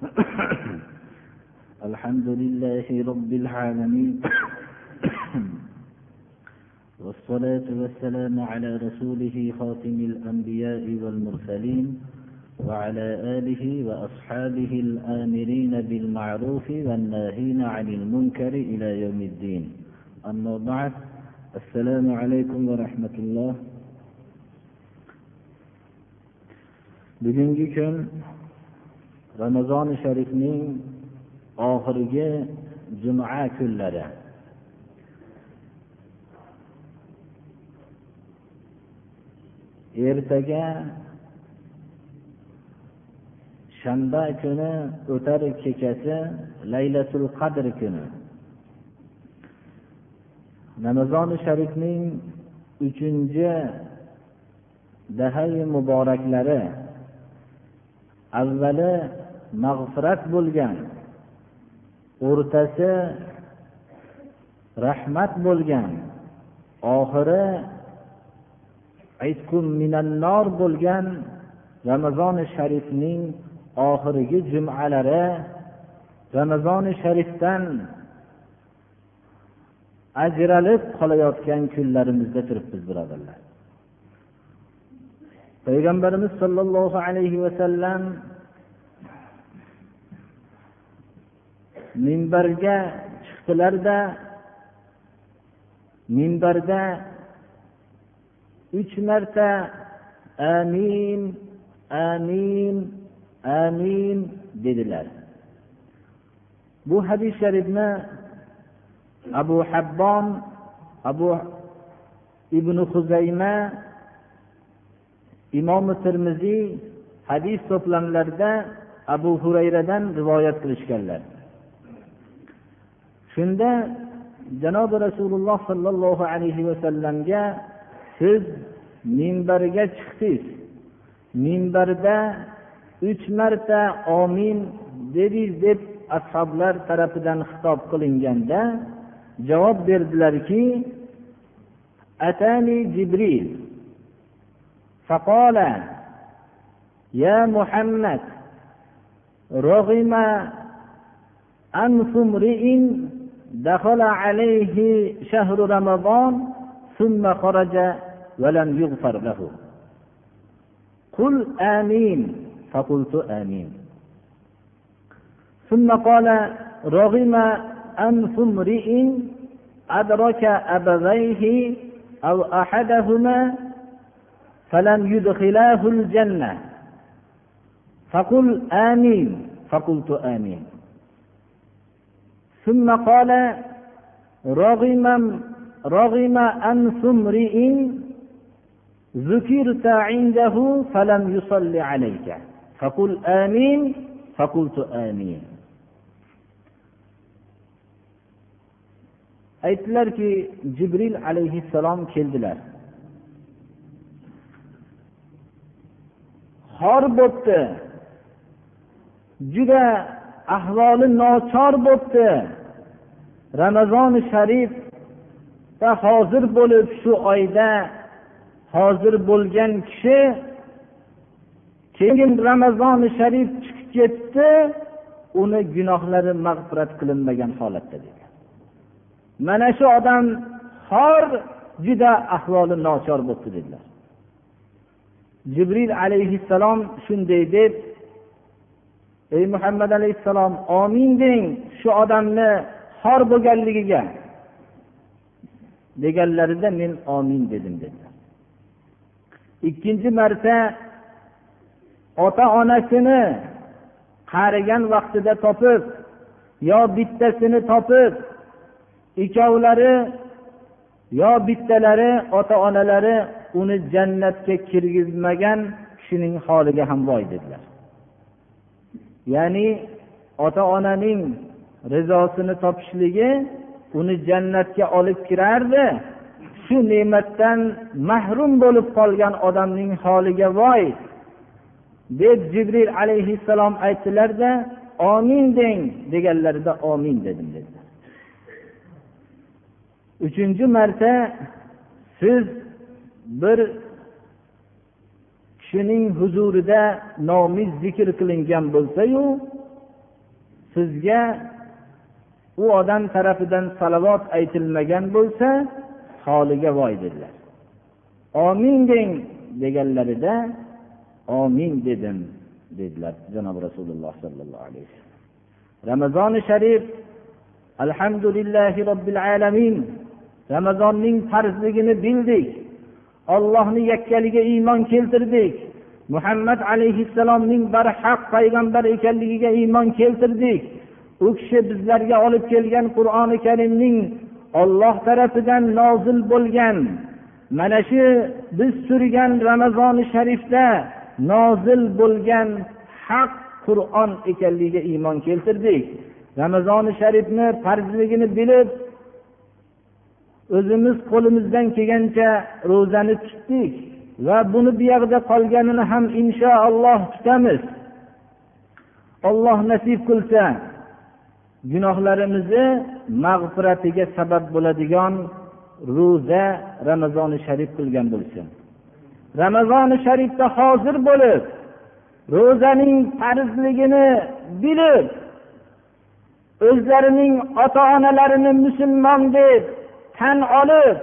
الحمد لله رب العالمين. والصلاة والسلام على رسوله خاتم الأنبياء والمرسلين وعلى آله وأصحابه الآمرين بالمعروف والناهين عن المنكر إلى يوم الدين. أما بعد السلام عليكم ورحمة الله. kun ramazoni sharifning oxirgi juma kunlari. Ertaga shanba kuni o'tar kechasi laylatul qadr kuni. Ramazoni sharifning uchinchi dahay muboraklari avvali mag'firat bo'lgan o'rtasi rahmat bo'lgan oxiri minannor bo'lgan ramazoni sharifning oxirgi jumalari. Ramazoni sharifdan ajralib qolayotgan kunlarimizda turibmiz birodarlar. Payg'ambarimiz sollallohu alayhi vasallam minbarga chiqdilarda minbarda uch marta amin amin amin dedilar. Bu hadis sharifni abu habbon abu ibn huzayma imom termiziy hadis to'plamlarida abu hurayradan rivoyat qilishganlar. shunda janobi rasululloh sollallohu alayhi vasallamga siz minbarga chiqdingiz minbarda uch marta omin dedingiz deb ashoblar tarafidan xitob qilinganda javob berdilarki atani jibril فقال يا محمد رغم أنف امرئ دخل عليه شهر رمضان ثم خرج ولم يغفر له. قل آمين. فقلت آمين. ثم قال رغم أنف امرئ أدرك أبويه أو أحدهما فلم يدخلاه الجنة. فقل آمين. فقلت آمين. ثم قال رغم رغم أنف امرئ ذكرت عنده فلم يصل عليك فقل آمين فقلت آمين aytdilarki jibril alayhissalom keldilar xor bo'libdi juda ahvoli nochor bo'libdi ramazoni sharifda hozir bo'lib shu oyda hozir bo'lgan kishi keyin ramazoni sharif chiqib ketdi uni gunohlari mag'firat qilinmagan holatda degan mana shu odam xor juda ahvoli nochor bo'libdi dedilar. Jibril alayhissalom shunday deb ey muhammad alayhissalom omin deng shu odamni xor bo'lganligiga. Deganlarida men omin dedim dedilar. Ikkinchi marta ota onasini qarigan vaqtida topib yo bittasini topib ikkovlari yo bittalari ota onalari uni jannatga kirgizmagan kishining holiga ham voy dedilar. Ya'ni ota onaning rizosini topishligi uni jannatga olib kirardi. Shu ne'matdan mahrum bo'lib qolgan odamning holiga voy deb jibril alayhissalom aytdilarda omin deng deganlarida omin dedim dedilar. Uchinchi marta siz bir kishining huzurida nomi zikr qilingan bo'lsayu sizga u odam tarafidan salovat aytilmagan bo'lsa holiga voy dedilar. Omin deng deganlarida omin dedim dedilar janob rasululloh sollallohu alayhi vasallam. Ramazoni sharif alhamdulillahi robbil alamin ramazonning farzligini bildik. Ollohni yakkaligiga iymon keltirdik. Muhammad alayhissalomning barhaq payg'ambar ekanligiga iymon keltirdik. U kishi bizlarga olib kelgan qur'oni karimning olloh tarafidan nozil bo'lgan. Mana shu biz turgan ramazoni sharifda nozil bo'lgan haq qur'on ekanligiga iymon keltirdik. Ramazoni sharifni farzligini bilib o'zimiz qo'limizdan kelgancha ro'zani tutdik va buni buyog'ida qolganini ham inshaalloh tutamiz. Olloh nasib qilsa gunohlarimizni mag'firatiga sabab bo'ladigan ro'za ramazoni sharif qilgan bo'lsin. Ramazoni sharifda hozir bo'lib ro'zaning farzligini bilib o'zlarining ota onalarini musulmon deb tan olib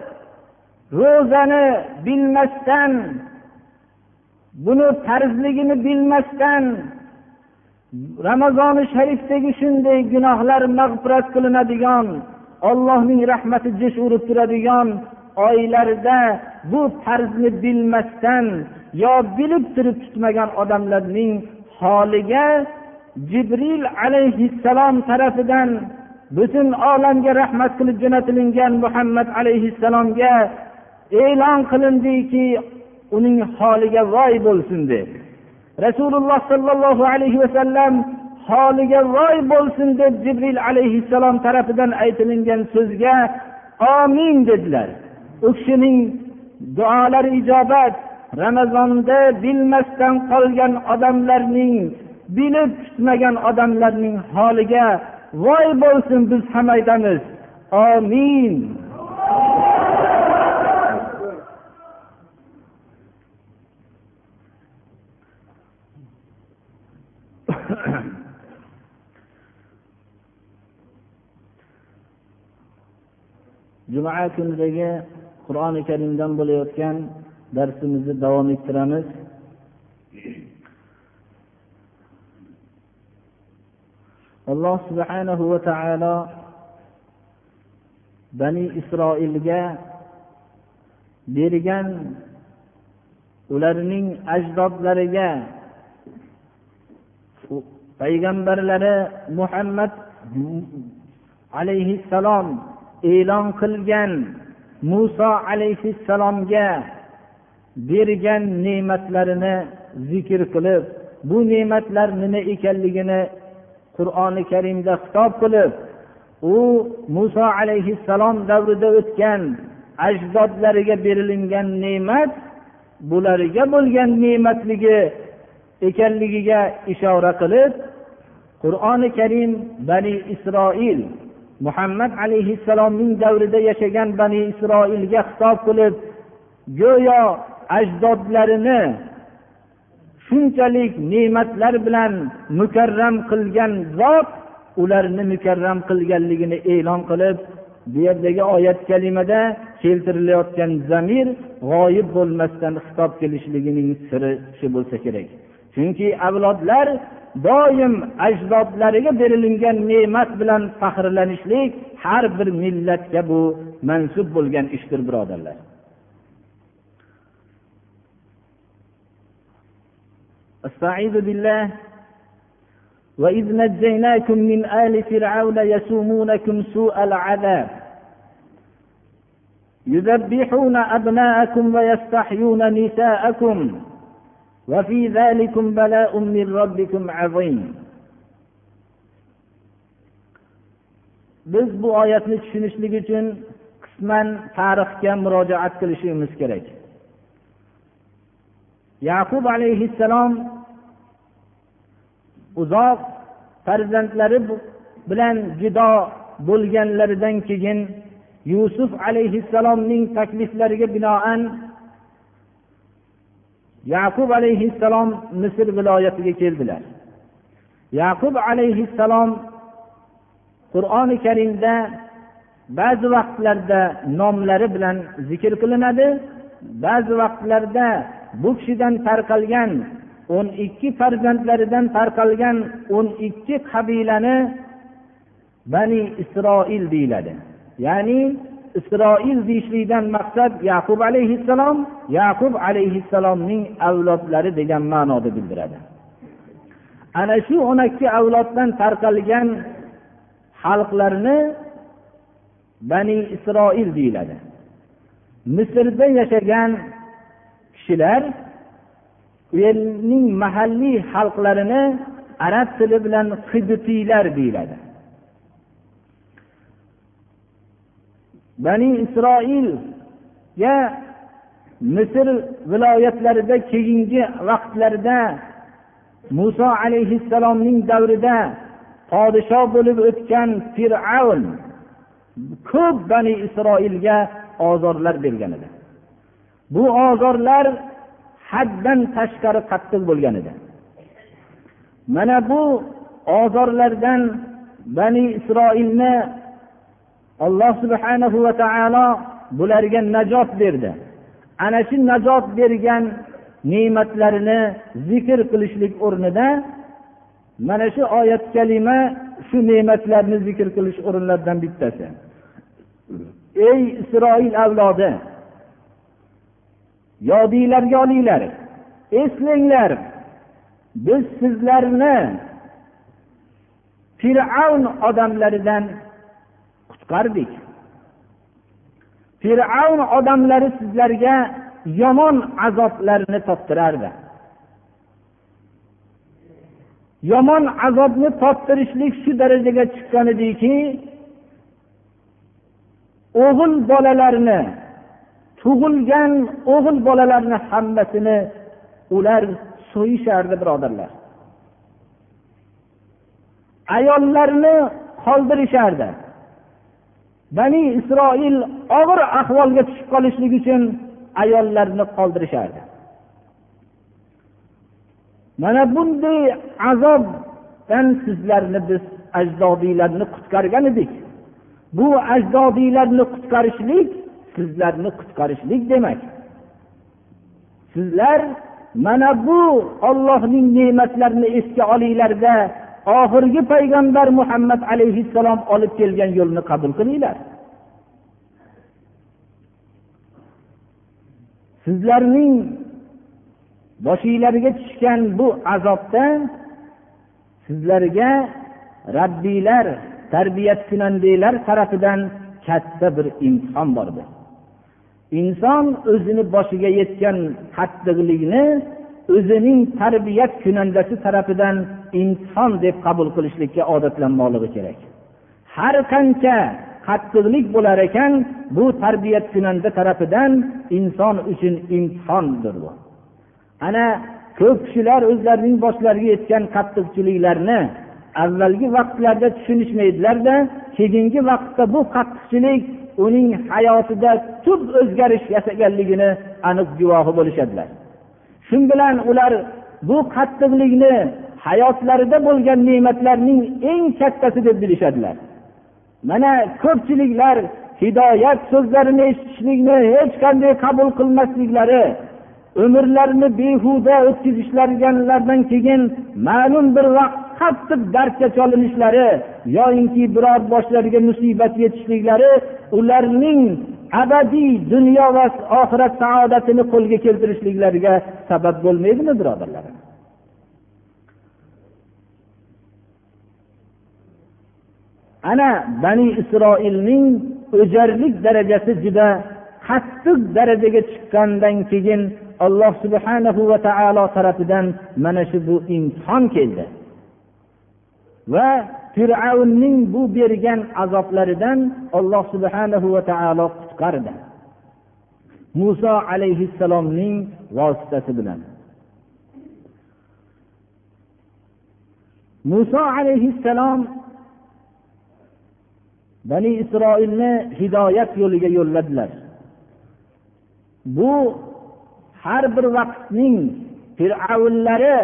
ro'zani bilmasdan buni farzligini bilmasdan ramazoni sharifdagi shunday gunohlar mag'firat qilinadigan ollohning rahmati jish urib turadigan oylarda bu farzni bilmasdan yo bilib turib tutmagan odamlarning holiga jibril alayhissalom tarafidan butun olamga rahmat qilib jo'natilingan muhammad alayhissalomga e'lon qilindiki uning holiga voy bo'lsin deb rasululloh sollallohu alayhi vasallam holiga voy bo'lsin deb jibril alayhissalom tarafidan aytilingan so'zga omin dedilar. U kishining duolari ijobat ramazonda bilmasdan qolgan odamlarning bilib tutmagan odamlarning holiga voy bo'lsin biz ham aytamiz omin juma kunidagi qur'oni karimdan bo'layotgan darsimizni davom ettiramiz. Alloh subhanahu va taolo bani isroilga bergan ularning ajdodlariga payg'ambarlari muhammad alayhissalom e'lon qilgan muso alayhissalomga bergan ne'matlarini zikr qilib bu ne'matlar nima ekanligini qur'oni karimda xitob qilib u muso alayhissalom davrida o'tgan ajdodlariga berilingan ne'mat bularga bo'lgan ne'matligi ekanligiga ishora qilib qur'oni karim bani isroil muhammad alayhissalomning davrida yashagan bani isroilga xitob qilib go'yo ajdodlarini shunchalik ne'matlar bilan mukarram qilgan zot ularni mukarram qilganligini e'lon qilib bu yerdagi oyat kalimada keltirilayotgan zamir g'oyib bo'lmasdan xitob kelishligining siri shu bo'lsa kerak. Chunki avlodlar doim ajdodlariga berilingan ne'mat bilan faxrlanishlik har bir millatga bu mansub bo'lgan ishdir birodarlar. أستعيذ بالله. وإذ نجيناكم من آل فرعون يسومونكم سوء العذاب. يذبحون أبناءكم ويستحيون نساءكم. وفي ذلكم بلاء من ربكم عظيم. Biz bu oyatni tushunishlik uchun qisman tarixga murojaat qilishimiz kerak. Yaqub alayhissalom uzoq farzandlari bilan judo bo'lganlaridan keyin yusuf alayhissalomning takliflariga binoan yaqub alayhissalom misr viloyatiga keldilar. Yaqub alayhissalom qur'oni karimda ba'zi vaqtlarda nomlari bilan zikr qilinadi ba'zi vaqtlarda bu kishidan tarqalgan o'n ikki farzandlaridan tarqalgan o'n ikki qabilani bani isroil deyiladi. Ya'ni isroil deyishlikdan maqsad yaqub alayhissalom yaqub alayhissalomning avlodlari degan ma'noda bildiradi. Ana shu o'n ikki avloddan tarqalgan xalqlarni bani isroil deyiladi. Misrda yashagan kishilar u yerning mahalliy xalqlarini arab tili bilan hibtiylar deyiladi. Bani isroilga misr viloyatlarida keyingi vaqtlarda muso alayhissalomning davrida podsho bo'lib o'tgan fir'avn ko'p bani isroilga ozorlar bergan edi. Bu ozorlar haddan tashqari qattiq bo'lgan edi. Mana bu ozorlardan bani isroilni alloh subhanahu va taolo bularga najot berdi. Ana shu najot bergan ne'matlarini zikr qilishlik o'rnida mana shu oyat kalima shu ne'matlarni zikr qilish o'rinlaridan bittasi. Ey isroil avlodi yodinglarga olinglar eslanglar. Biz sizlarni fir'avn odamlaridan qutqardik. Fir'avn odamlari sizlarga yomon azoblarni toptirardi. Yomon azobni toptirishlik shu darajaga chiqqan ediki o'g'il bolalarni tug'ilgan o'g'il bolalarni hammasini ular so'yishardi birodarlar. Ayollarni qoldirishardi. Bani isroil og'ir ahvolga tushib qolishlik uchun ayollarni qoldirishardi. Mana bunday azobdan sizlarni biz ajdodiylarni qutqargan edik. Bu ajdodiylarni qutqarishlik sizlarni qutqarishlik demak. Sizlar mana bu ollohning ne'matlarini esga olinglarda oxirgi payg'ambar muhammad alayhissalom olib kelgan yo'lni qabul qilinglar. Sizlarning boshinglarga tushgan bu azobda sizlarga rabbiylar tarbiyat kunandanglar tarafidan katta bir imtihon bordir inson o'zini boshiga yetgan qattiqlikni o'zining tarbiyat kunandasi tarafidan inson deb qabul qilishlikka odatlanmoqligi kerak. Har qancha qattiqlik bo'lar ekan bu tarbiyat kunanda tarafidan inson uchun imtihondir bu. Ana ko'p kishilar o'zlarining boshlariga yetgan qattiqchiliklarni avvalgi vaqtlarda tushunishmaydilarda keyingi vaqtda bu qattiqchilik uning hayotida tub o'zgarish yasaganligini aniq guvohi bo'lishadilar. Shu bilan ular bu qattiqlikni hayotlarida bo'lgan ne'matlarning eng kattasi deb bilishadilar. Mana ko'pchiliklar hidoyat so'zlarini eshitishlikni hech qanday qabul qilmasliklari umrlarini behuda o'tkazishlaridan keyin ma'lum bir vaqt qattiq dardga cholinishlari yoyinki biror boshlariga musibat yetishliklari ularning abadiy dunyo va oxirat saodatini qo'lga keltirishliklariga sabab bo'lmaydimi birodarlarim ana bani isroilning o'jarlik darajasi juda qattiq darajaga chiqqandan keyin alloh subhanahu va taolo tarafidan mana shu bu imtihon keldi. Va fir'avnning bu bergan azoblaridan alloh subhanahu va taolo qutqardi muso alayhissalomning vositasi bilan. Muso alayhissalom bani isroilni hidoyat yo'liga yo'lladilar. Bu har bir vaqtning fir'avnlari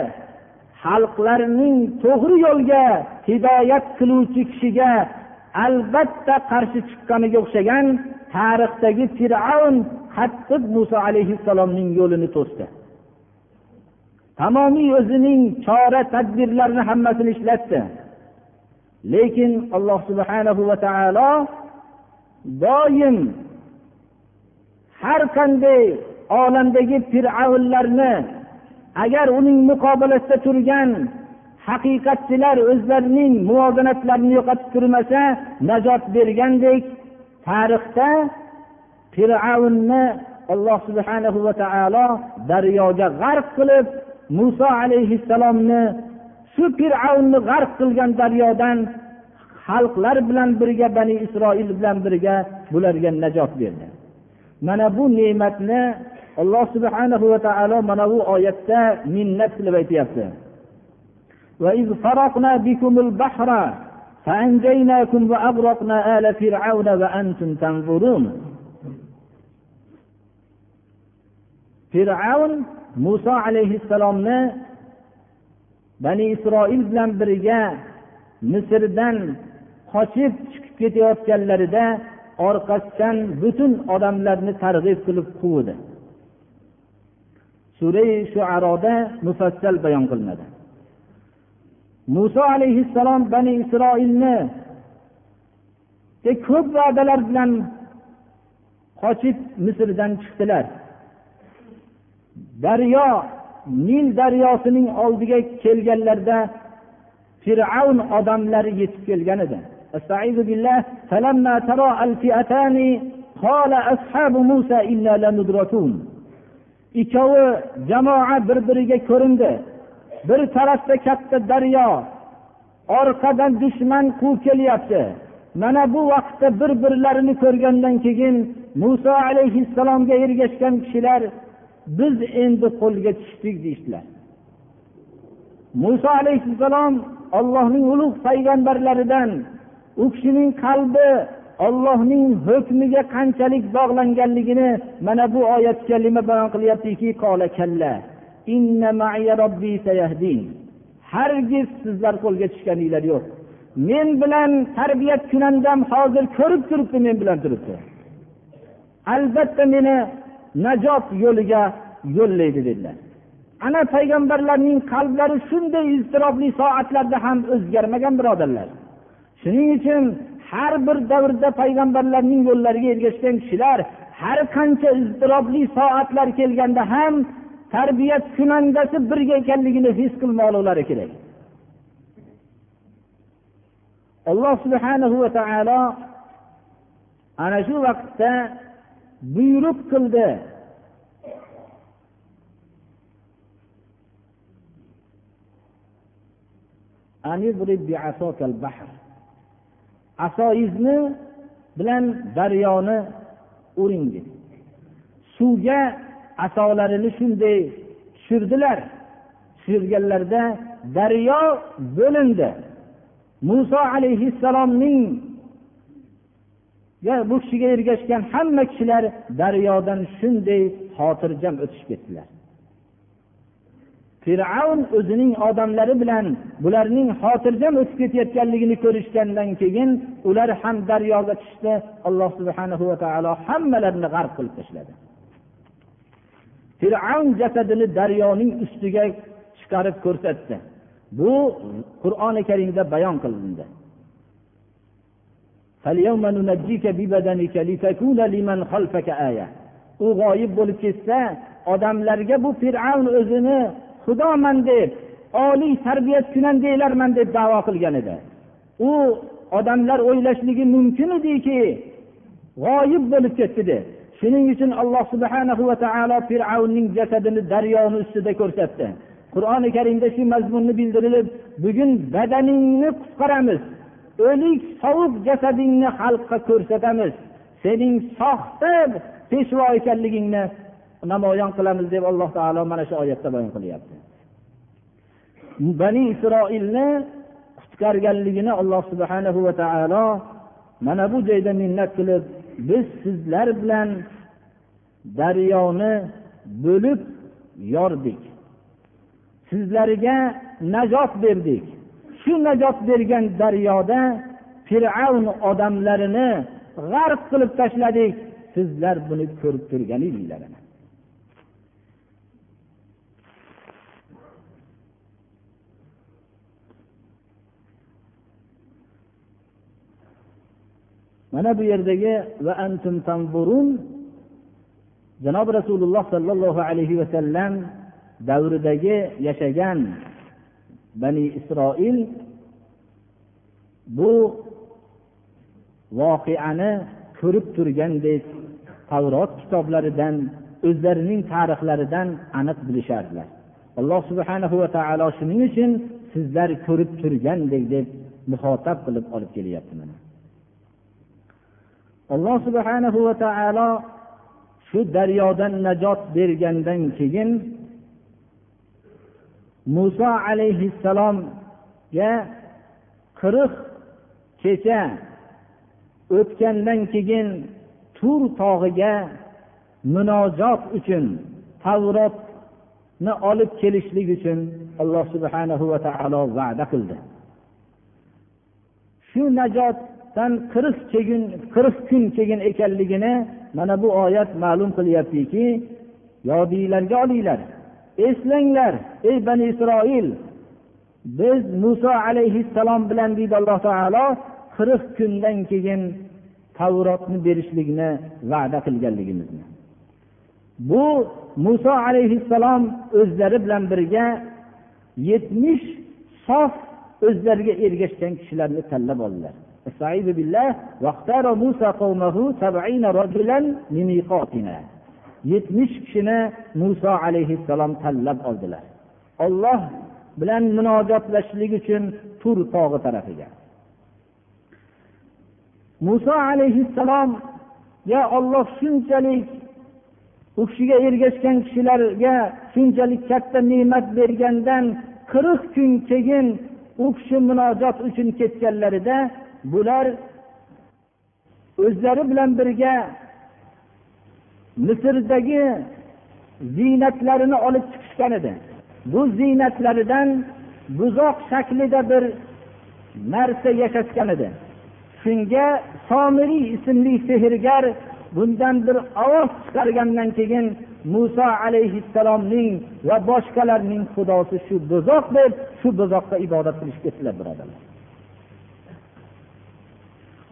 xalqlarining to'g'ri yo'lga hidoyat qiluvchi kishiga albatta qarshi chiqqaniga o'xshagan tarixdagi fir'avn qattiq muso alayhissalomning yo'lini to'sdi. Tamomiy o'zining chora tadbirlarini hammasini ishlatdi. Lekin alloh subhanahu va taolo doim har qanday olamdagi fir'avnlarni agar uning muqobilasida turgan haqiqatchilar o'zlarining muvozanatlarini yo'qotib turmasa najot bergandek tarixda fir'avnni alloh subhanahu va taolo daryoga g'arq qilib muso alayhissalomni shu fir'avnni g'arq qilgan daryodan xalqlar bilan birga bani isroil bilan birga bularga najot berdi. Mana bu ne'matni alloh subhanahu va taolo mana bu oyatda minnat qilib aytyapti. وإذ فرقنا بكم البحر فأنجيناكم وأغرقنا آل فرعون وأنتم تنظرون fir'avn muso alayhissalomni bani isroil bilan birga misrdan qochib chiqib ketayotganlarida orqasidan butun odamlarni targ'ib qilib quvdi surai shuaroda mufassal bayon qilinadi muso alayhissalom bani isroilni ko'p va'dalar bilan qochib misrdan chiqdilar daryo nil daryosining oldiga kelganlarida fir'avn odamlari yetib kelgan edi استعيذ بالله فلما ترى الفئتان قال أصحاب موسى إنا لمدركون ikkovi jamoa bir biriga ko'rindi Bir tarafda katta daryo orqadan dushman quvib kelyapti. Mana bu vaqtda bir birlarini ko'rgandan keyin muso alayhissalomga ergashgan kishilar biz endi qo'lga tushdik deyishdilar. Muso alayhissalom ollohning ulug' payg'ambarlaridan u kishining qalbi ollohning hukmiga qanchalik bog'langanligini mana bu oyat kalima bayon qilyaptiki hargiz sizlar qo'lga tushganinglar yo'q. Men bilan tarbiyat kunandam hozir ko'rib turibdi men bilan turibdi. Albatta meni najot yo'liga yo'llaydi dedilar. Ana payg'ambarlarning qalblari shunday iztirobli soatlarda ham o'zgarmagan birodarlar. Shuning uchun har bir davrda payg'ambarlarning yo'llariga ergashgan kishilar har qancha iztirobli soatlar kelganda ham tarbiyat kunandasi birga ekanligini his qilmoqlari kerak. Alloh subhanahu va taolo ana shu vaqtda buyruq qildi. Asoyizni bilan daryoni uring dedi suvga asolarini shunday tushirdilar. Tushirganlarida daryo bo'lindi. Muso alayhissalomning bu kishiga ergashgan hamma kishilar daryodan shunday xotirjam o'tishib ketdilar. Fir'avn o'zining odamlari bilan bularning xotirjam o'tib ketayotganligini ko'rishgandan keyin ular ham daryoga tushdi. Alloh subhana va taolo hammalarini g'arq qilib tashladi. Fir'avn jasadini daryoning ustiga chiqarib ko'rsatdi. Bu qur'oni karimda bayon qilindi. U g'oyib bo'lib ketsa odamlarga bu fir'avn o'zini xudoman deb oliy tarbiyat kunandaylarman deb davo qilgan edi. U odamlar o'ylashligi mumkin ediki g'oyib bo'lib ketdi deb. Shuning uchun alloh subhana va taolo fir'avnning jasadini daryoni ustida ko'rsatdi. Qur'oni karimda shu mazmunni bildirilib bugun badaningni qutqaramiz. O'lik sovuq jasadingni xalqqa ko'rsatamiz. Sening soxta peshvo ekanligingni namoyon qilamiz deb alloh taolo mana shu oyatda bayon qilyapti. Bani isroilni qutqarganligini alloh subhanahu va taolo mana bu joyda minnat qilib biz sizlar bilan daryoni bo'lib yordik. Sizlarga najot berdik. Shu najot bergan daryoda fir'avn odamlarini g'arq qilib tashladik. Sizlar buni ko'rib turgan edinglar mana bu yerdagi va antum tanzurun janobi rasululloh sollallohu alayhi vasallam davridagi yashagan bani isroil bu voqeani ko'rib turgandek tavrot kitoblaridan o'zlarining tarixlaridan aniq bilishardilar. Alloh subhanahu va taolo shuning uchun sizlar ko'rib turgandek deb muhotab qilib olib kelyapti mana. Alloh subhanahu va taolo shu daryodan najot bergandan keyin muso alayhissalomga qirq kecha o'tgandan keyin tur tog'iga munojot uchun tavrotni olib kelishlik uchun alloh subhanahu va taolo va'da qildi. Shu najotdan qirq qirq kun keyin ekanligini mana bu oyat ma'lum qilyaptiki yodinglarga olinglar. Eslanglar ey bani isroil. Biz muso alayhissalom bilan deydi alloh taolo qirq kundan keyin tavrotni berishlikni va'da qilganligimizni. Bu muso alayhissalom o'zlari bilan birga yetmish sof o'zlariga ergashgan kishilarni tanlab oldilar. Yetmish kishini muso alayhissalom tanlab oldilar olloh bilan munojotlashishlik uchun tur tog'i tarafiga muso alayhissalomga olloh shunchalik u kishiga ergashgan kishilarga shunchalik katta ne'mat bergandan qirq kun keyin u kishi munojot uchun ketganlarida bular o'zlari bilan birga misrdagi ziynatlarini olib chiqishgan edi. Bu ziynatlaridan buzoq shaklida bir narsa yasashgan edi. Shunga somiriy ismli sehrgar bundan bir ovoz chiqargandan keyin muso alayhissalomning va boshqalarning xudosi shu buzoq deb shu buzoqqa ibodat qilishga ketdilar birodarlar.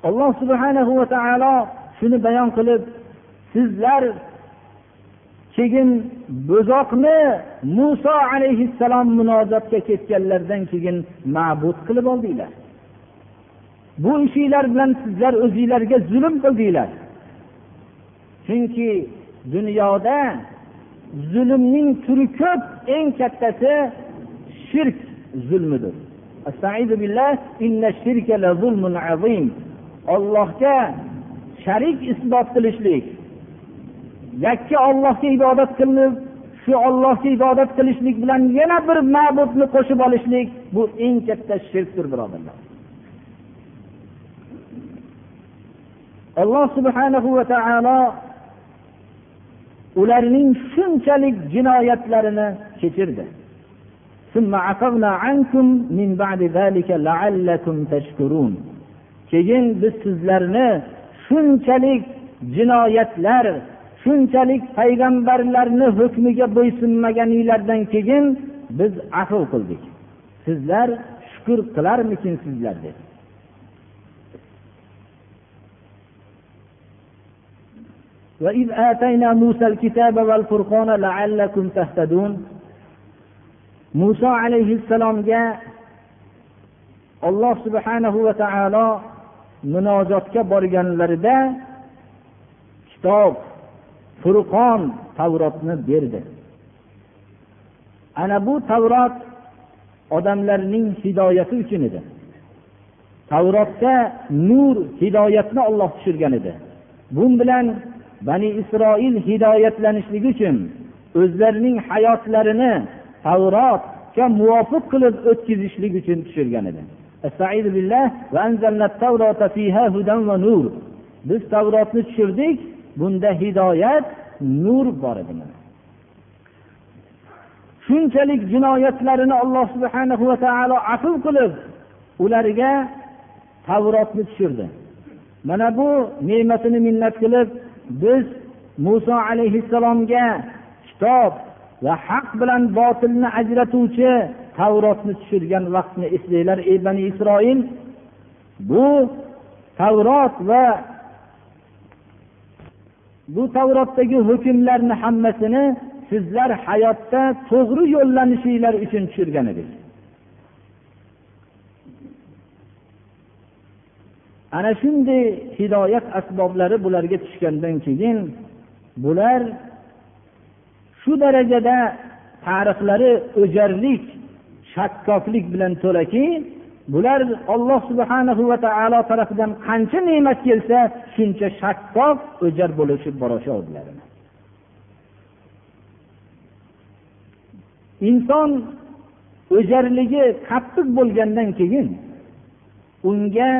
Alloh subhanahu va taolo shuni bayon qilib sizlar keyin bo'zoqni muso alayhissalom munojotga ketganlaridan keyin ma'bud qilib oldinglar. Bu ishinglar bilan sizlar o'zinglarga zulm qildinglar. Chunki dunyoda zulmning turi ko'p eng kattasi shirk zulmidir. Ollohga sharik isbot qilishlik yakka ollohga ibodat qilinib shu ollohga ibodat qilishlik bilan yana bir ma'budni qo'shib olishlik bu eng katta shirkdir birodarlar. Alloh subhanahu va taolo ularning shunchalik jinoyatlarini kechirdi. ثم عفونا عنكم من بعد ذلك لعلكم تشكرون keyin biz sizlarni shunchalik jinoyatlar shunchalik payg'ambarlarni hukmiga bo'ysunmaganinglardan keyin biz afv qildik sizlar shukur qilarmikinsizlar dedi وإذ آتينا موسى الكتاب والفرقان لعلكم تهتدون muso alayhissalomga alloh subhanahu va taolo munojotga borganlarida kitob furqon tavrotni berdi. Ana bu tavrot odamlarning hidoyati uchun edi. Tavrotda nur hidoyatni olloh tushirgan edi. Bu bilan bani isroil hidoyatlanishligi uchun o'zlarining hayotlarini tavrotga muvofiq qilib o'tkazishlik uchun tushirgan edi. Biz tavrotni tushirdik bunda hidoyat nur bor edi shunchalik jinoyatlarini alloh subhana va taolo afv qilib ularga tavrotni tushirdi mana bu ne'matini minnat qilib biz muso alayhissalomga kitob va haq bilan botilni ajratuvchi tavrotni tushirgan vaqtni eslanglar ey bani isroil. Bu tavrot va bu tavrotdagi hukmlarni hammasini sizlar hayotda to'g'ri yo'llanishinglar uchun tushirgan edik ana shunday hidoyat asboblari bularga tushgandan keyin bular shu darajada tarixlari o'jarlik shakkoklik bilan to'laki bular olloh subhanahu va taolo tarafidan qancha ne'mat kelsa shuncha shakkok o'jar bo'lishib borishardilar inson o'jarligi qattiq bo'lgandan keyin unga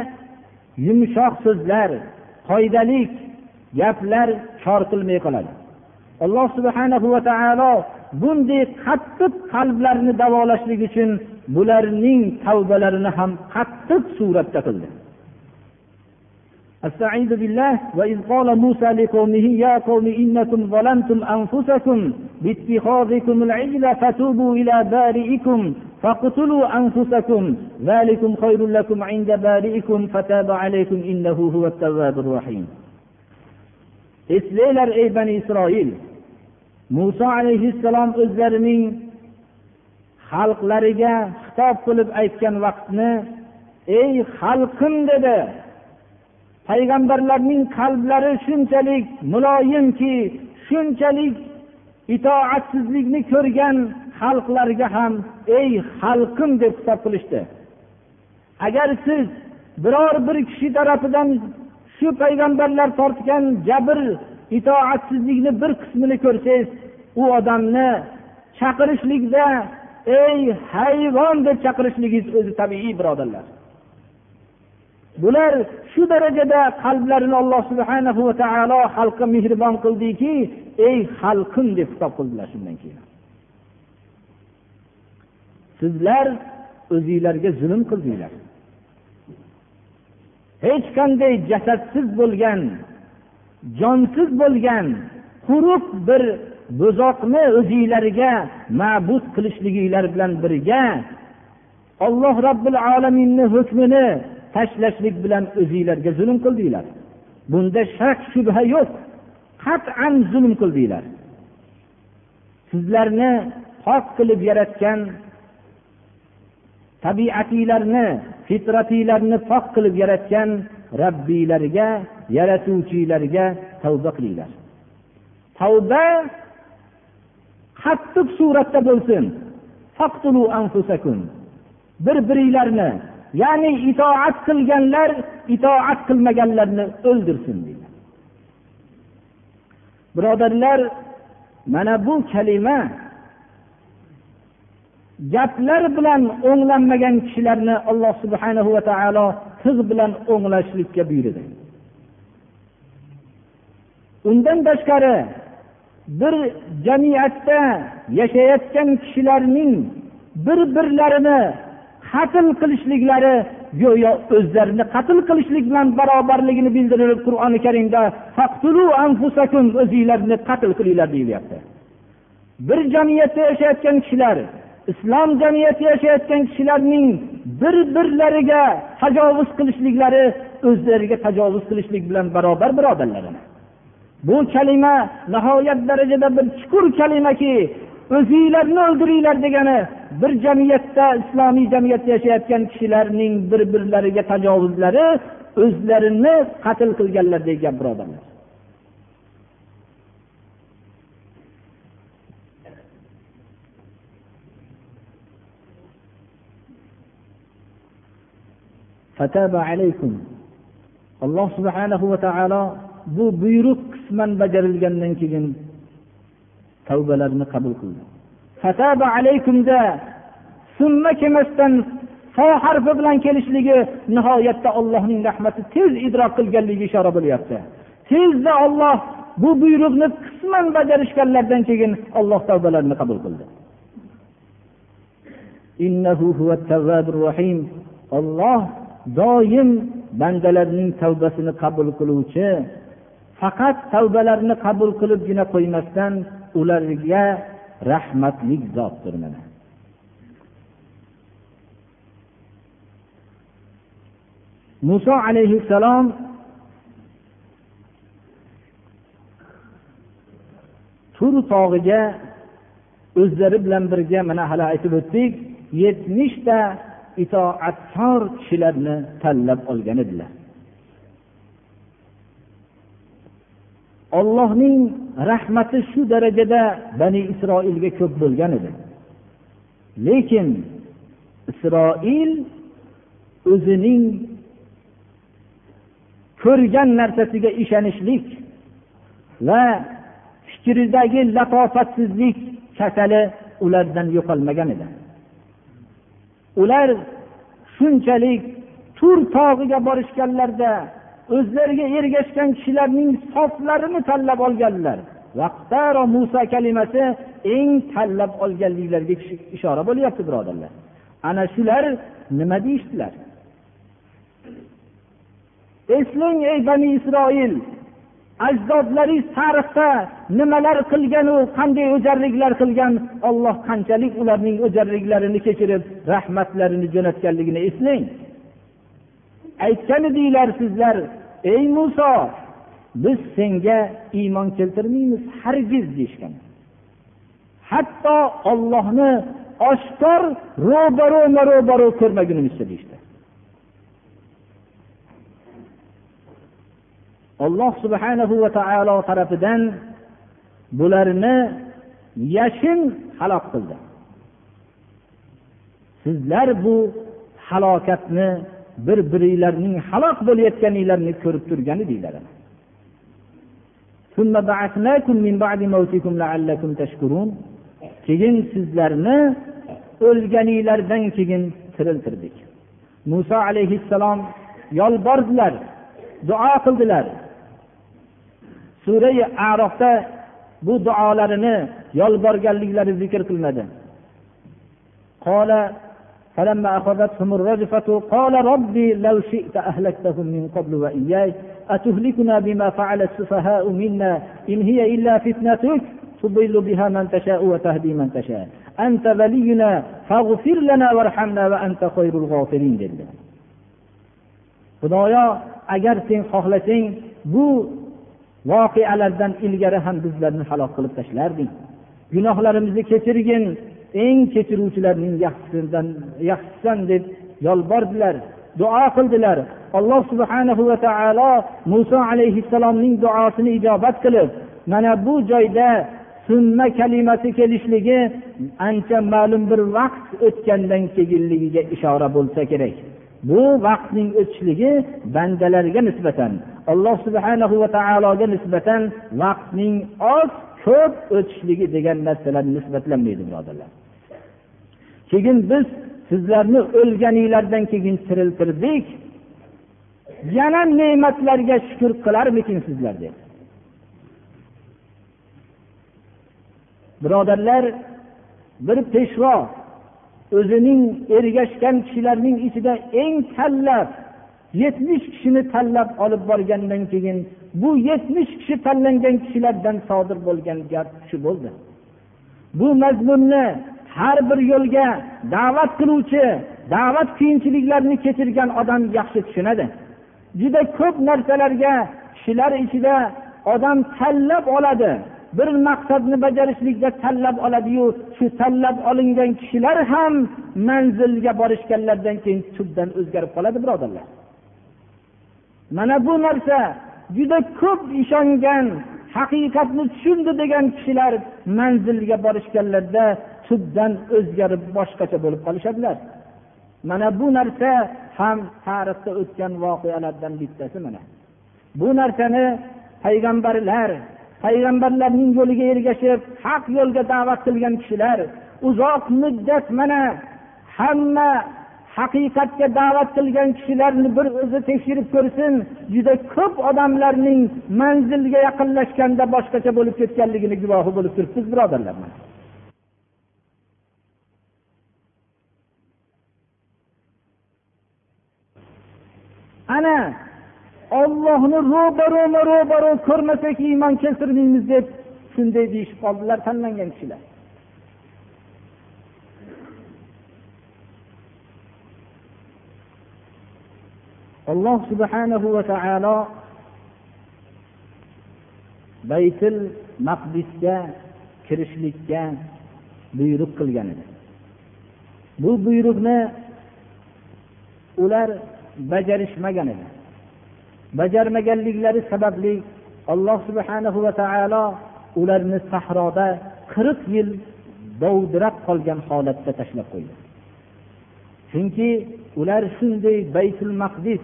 yumshoq so'zlar foydali gaplar kor qilmay qoladi. Alloh subhanahu va taolo bunday qattiq qalblarni davolashlik uchun bularning tavbalarini ham qattiq suratda qildi استعيذ بالله وإذ قال موسى لقومه يا قوم إنكم ظلمتم أنفسكم باتخاذكم العجل فتوبوا إلى بارئكم فاقتلوا أنفسكم ذلكم خير لكم عند بارئكم فتاب عليكم إنه هو التواب الرحيم eslanglar ey bani isroil muso alayhissalom o'zlarining xalqlariga xitob qilib aytgan vaqtni ey xalqim dedi. Payg'ambarlarning qalblari shunchalik muloyimki shunchalik itoatsizlikni ko'rgan xalqlarga ham ey xalqim deb xitob qilishdi. Agar siz biror bir kishi tarafidan shu payg'ambarlar tortgan jabr itoatsizlikni bir qismini ko'rsangiz u odamni chaqirishlikda ey hayvon! deb chaqirishligingiz o'zi tabiiy birodarlar. Bular shu darajada qalblarini alloh subhana va taolo xalqqa mehribon qildiki ey xalqim! deb xitob qildilar shundan keyin. Sizlar o'zinglarga zulm qildinglar. Hech qanday jasadsiz bo'lgan jonsiz bo'lgan quruq bir bo'zoqni o'zinglarga ma'bud qilishliginglar bilan birga olloh robbil alaminni hukmini tashlashlik bilan o'zinglarga zulm qildinglar bunda shak shubha yo'q. Qat'an zulm qildinglar sizlarni pok qilib yaratgan tabiatinglarni fitratinglarni pok qilib yaratgan robbiylarga yaratuvchilarga tavba qilinglar. Tavba qattiq suratda bo'lsin. Bir biringlarni ya'ni itoat qilganlar itoat qilmaganlarni o'ldirsin deydi. Birodarlar mana bu kalima gaplar bilan o'nglanmagan kishilarni alloh subhanahu va taolo tig' bilan o'nglashlikka buyurdi. Undan tashqari bir jamiyatda yashayotgan kishilarning bir birlarini qatl qilishliklari go'yo o'zlarini qatl qilishlik bilan barobarligini bildirilib qur'oni karimda o'zinglarni qatl qilinglar deyilyapti. Bir jamiyatda yashayotgan kishilar islom jamiyatida yashayotgan kishilarning bir birlariga tajovuz qilishliklari o'zlariga tajovuz qilishlik bilan barobar birodarlar bu kalima nihoyat darajada bir chuqur kalimaki o'zinglarni o'ldiringlar degani bir jamiyatda islomiy jamiyatda yashayotgan kishilarning bir birlariga tajovuzlari o'zlarini qatl qilganlardek gap birodarlar. Alloh subhanahu va taolo bu buyruq qisman bajarilgandan keyin tavbalarni qabul qildi. Fataba alaykumda summa kelmasdan so harfi bilan kelishligi nihoyatda ollohning rahmati tez idrok qilganligiga ishora bo'lyapti. Tezda olloh bu buyruqni qisman bajarishganlardan keyin olloh tavbalarini qabul qildi. Olloh doim bandalarning tavbasini qabul qiluvchi faqat tavbalarini qabul qilibgina qo'ymasdan ularga rahmatlik zotdir mana. Muso alayhissalom tur tog'iga o'zlari bilan birga mana hali aytib o'tdik yetmishta itoatkor kishilarni tanlab olgan edilar. Ollohning rahmati shu darajada bani isroilga ko'p bo'lgan edi. Lekin isroil o'zining ko'rgan narsasiga ishonishlik va fikridagi latofatsizlik kasali ulardan yo'qolmagan edi. Ular shunchalik tur tog'iga borishganlarida o'zlariga ergashgan kishilarning soflarini tanlab olganlar. Vaqtaro muso kalimasi eng tanlab olganliklariga ishora bo'lyapti birodarlar. Ana shular nima deyishdilar? Eslang ey bani isroil ajdodlaringiz tarixda nimalar qilganu qanday o'jarliklar qilgan? Olloh qanchalik ularning o'jarliklarini kechirib rahmatlarini jo'natganligini eslang. Aytgan edinglar sizlar ey muso biz senga iymon keltirmaymiz hargiz deyishgan. Hatto ollohni oshkor ro'baroma ro'baro ko'rmagunimizcha deyishdi. Alloh subhanahu va taolo tarafidan bularni yashin halok qildi. Sizlar bu halokatni bir biringlarning halok bo'layotganinglarni ko'rib turgan edinglar keyin sizlarni o'lganinglardan keyin tiriltirdik. Muso alayhissalom yolbordilar duo qildilar. Surai arofda bu duolarini yolborganliklari zikr qilinadi. فلما أخذتهم الرجفة قال ربي لو شئت أهلكتهم من قبل وإياي أتهلكنا بما فعل السفهاء منا إن هي إلا فتنتك تضل بها من تشاء وتهدي من تشاء أنت ولينا فاغفر لنا وارحمنا وأنت خير الغافرين dedilar xudoyo agar sen xohlasang bu voqealardan ilgari ham bizlarni halok qilib tashlarding gunohlarimizni kechirgin eng kechiruvchilarning yaxshisidan yaxshisan deb yolbordilar duo qildilar. Alloh subhanahu va taolo muso alayhissalomning duosini ijobat qilib mana bu joyda sunna kalimasi kelishligi ancha ma'lum bir vaqt o'tgandan keyinligiga ishora bo'lsa kerak. Bu vaqtning o'tishligi bandalarga nisbatan alloh subhanahu va taologa nisbatan vaqtning oz ko'p o'tishligi degan narsalar nisbatlanmaydi birodarlar. Keyin biz sizlarni o'lganinglardan keyin tiriltirdik yana ne'matlarga shukur qilarmikinsizlar dedi. Birodarlar bir peshvo o'zining ergashgan kishilarning ichida eng tanlab yetmish kishini tanlab olib borgandan keyin bu yetmish kishi tanlangan kishilardan sodir bo'lgan gap shu bo'ldi. Bu mazmunni har bir yo'lga da'vat qiluvchi da'vat qiyinchiliklarini kechirgan odam yaxshi tushunadi. Juda ko'p narsalarga kishilar ichida odam tanlab oladi. Bir maqsadni bajarishlikda tanlab oladiyu shu tanlab olingan kishilar ham manzilga borishganlaridan keyin tubdan o'zgarib qoladi birodarlar. Mana bu narsa juda ko'p ishongan haqiqatni tushundi degan kishilar manzilga borishganlarida tubdan o'zgarib boshqacha bo'lib qolishadilar. Mana bu narsa ham tarixda o'tgan voqealardan bittasi mana. Bu narsani payg'ambarlar payg'ambarlarning yo'liga ergashib haq yo'lga da'vat qilgan kishilar uzoq muddat mana hamma haqiqatga da'vat qilgan kishilarni bir o'zi tekshirib ko'rsin juda ko'p odamlarning manzilga yaqinlashganda boshqacha bo'lib ketganligini guvohi bo'lib turibmiz birodarlar. Ana ollohni ro'baroma ro'baro ko'rmasak iymon keltirmaymiz deb shunday deyishib qoldilar tanlangan kishilar. Alloh subhanahu va taolo baytul maqdisga kirishlikka buyruq qilgan edi. Bu buyruqni ular bajarishmagan edi. Bajarmaganliklari sababli alloh subhanahu va taolo ularni sahroda qirq yil dovdirab qolgan holatda tashlab qo'ydi. Chunki ular shunday baytul maqdis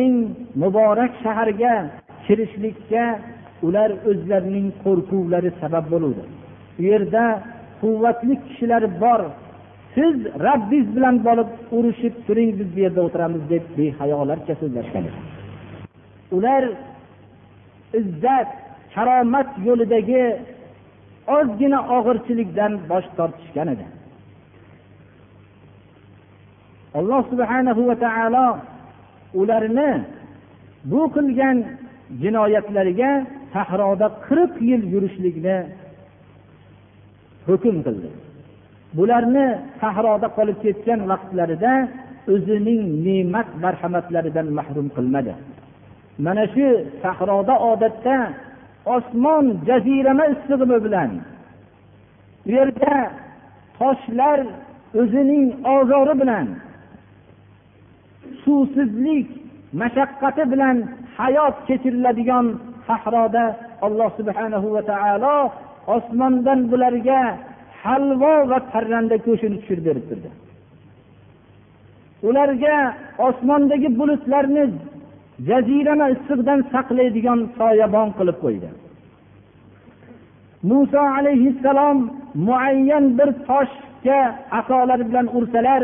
eng muborak shaharga kirishlikka ular o'zlarining qo'rquvlari sabab bo'luvdi. U yerda quvvatli kishilar bor siz rabbingiz bilan borib urushib turing biz bu yerda o'tiramiz deb behayolarcha so'zlashgan ular izzat karomat yo'lidagi ozgina og'irchilikdan bosh tortishgan edi. Alloh subhanahu va taolo ularni bu qilgan jinoyatlariga sahroda qirq yil yurishlikni hukm qildi. Bularni sahroda qolib ketgan vaqtlarida o'zining ne'mat marhamatlaridan mahrum qilmadi. Mana shu sahroda odatda osmon jazirama issig'imi bilan u yerda toshlar o'zining ozori bilan suvsizlik mashaqqati bilan hayot kechiriladigan sahroda alloh subhanahu va taolo osmondan bularga halvo va parranda go'shtini tushirib berib turdi. Ularga osmondagi bulutlarni jazirama issiqdan saqlaydigan soyabon qilib qo'ydi. Muso alayhissalom muayyan bir toshga asolari bilan ursalar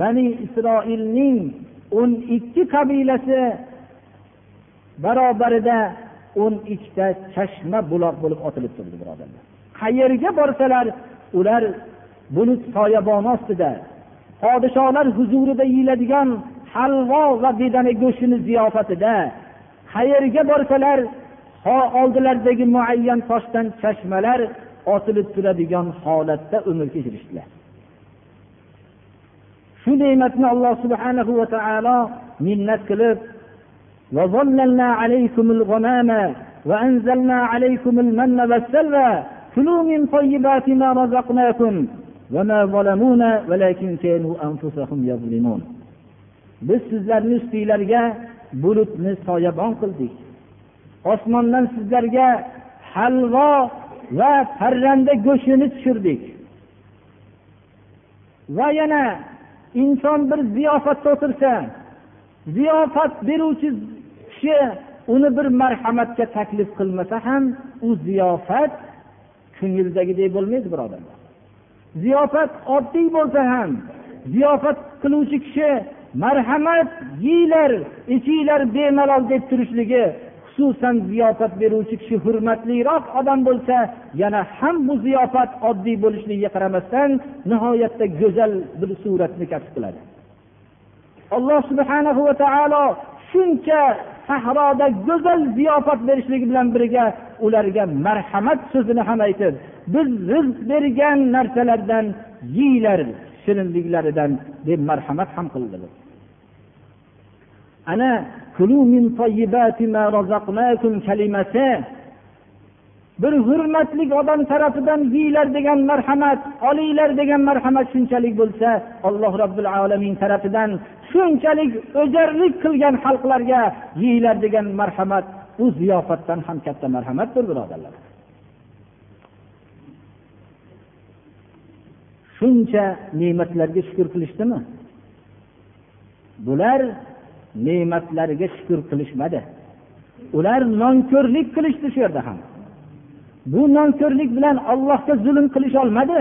bani isroilning o'n ikki qabilasi barobarida o'n ikkita chashma buloq bo'lib otilib turdi birodarlar. Qayerga borsalar ular bulut soyaboni ostida podsholar huzurida yeyiladigan halvo va bedana go'shtini ziyofatida qayerga borsalar oldilaridagi muayyan toshdan chashmalar otilib turadigan holatda umr kechirishdilar shu ne'matni alloh subhanahu va taolo minnat qilib وظللنا عليكم الغمام وأنزلنا عليكم المن والسلوى كلوا من طيبات ما رزقناكم وما ظلمونا ولكن كانوا أنفسهم يظلمون biz sizlarni ustinglarga bulutni soyabon qildik osmondan sizlarga halvo va parranda go'shtini tushirdik va yana inson bir ziyofatda o'tirsa ziyofat beruvchi kishi uni bir marhamatga taklif qilmasa ham u ziyofat ko'ngildagidek bo'lmaydi birodarlar ziyofat oddiy bo'lsa ham ziyofat qiluvchi kishi marhamat yeylar ichinglar bemalol deb turishligi xususan ziyofat beruvchi kishi hurmatliroq odam bo'lsa yana ham bu ziyofat oddiy bo'lishligiga qaramasdan nihoyatda go'zal bir suratni kasb qiladi. Alloh subhanahu va taolo shuncha sahroda go'zal ziyofat berishligi bilan birga ularga marhamat so'zini ham aytib biz rizq bergan narsalardan yeyglar shirinliklaridan deb marhamat ham qildilar. Ana kalimasi bir hurmatli odam tarafidan yeyglar degan marhamat olinglar degan marhamat shunchalik bo'lsa alloh robbil alamin tarafidan shunchalik o'jarlik qilgan xalqlarga yeyglar degan marhamat bu ziyofatdan ham katta marhamatdir birodarlar. Shuncha ne'matlarga shukur qilishdimi? Bular ne'matlarga shukur qilishmadi. Ular nonko'rlik qilishdi shu yerda ham. Bu nonko'rlik bilan allohga zulm qilisholmadi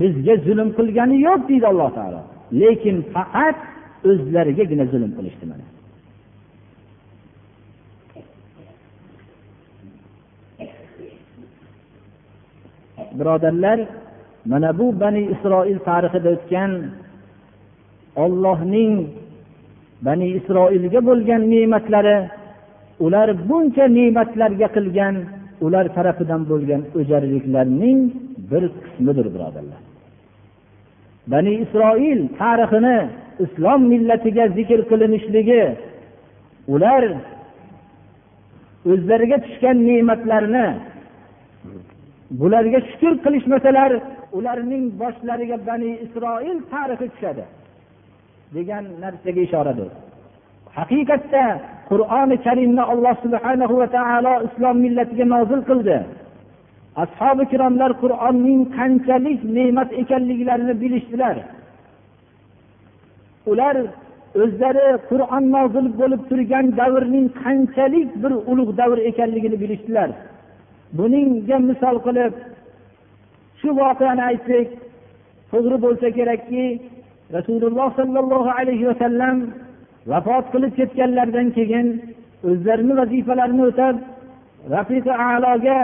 bizga zulm qilgani yo'q deydi alloh taolo. Lekin faqat o'zlarigagina zulm qilishdi mana. Birodarlar mana bu bani isroil tarixida o'tgan ollohning bani isroilga bo'lgan ne'matlari ular buncha ne'matlarga qilgan ular tarafidan bo'lgan o'jarliklarning bir qismidir birodarlar. Bani isroil tarixini islom millatiga zikr qilinishligi ular o'zlariga tushgan ne'matlarni bularga shukur qilishmasalar ularning boshlariga bani isroil tarixi tushadi degan narsaga ishoradir. Haqiqatda qur'oni karimni alloh subhanahu va taolo islom millatiga nozil qildi. Ashobi ikromlar qur'onning qanchalik ne'mat ekanliklarini bilishdilar. Ular o'zlari qur'on nozil bo'lib turgan davrning qanchalik bir ulug' davr ekanligini bilishdilar. Buningga misol qilib shu voqeani aytsak to'g'ri bo'lsa kerakki rasululloh sollallohu alayhi vasallam vafot qilib ketganlaridan keyin o'zlarini vazifalarini o'tab rafiqi aloga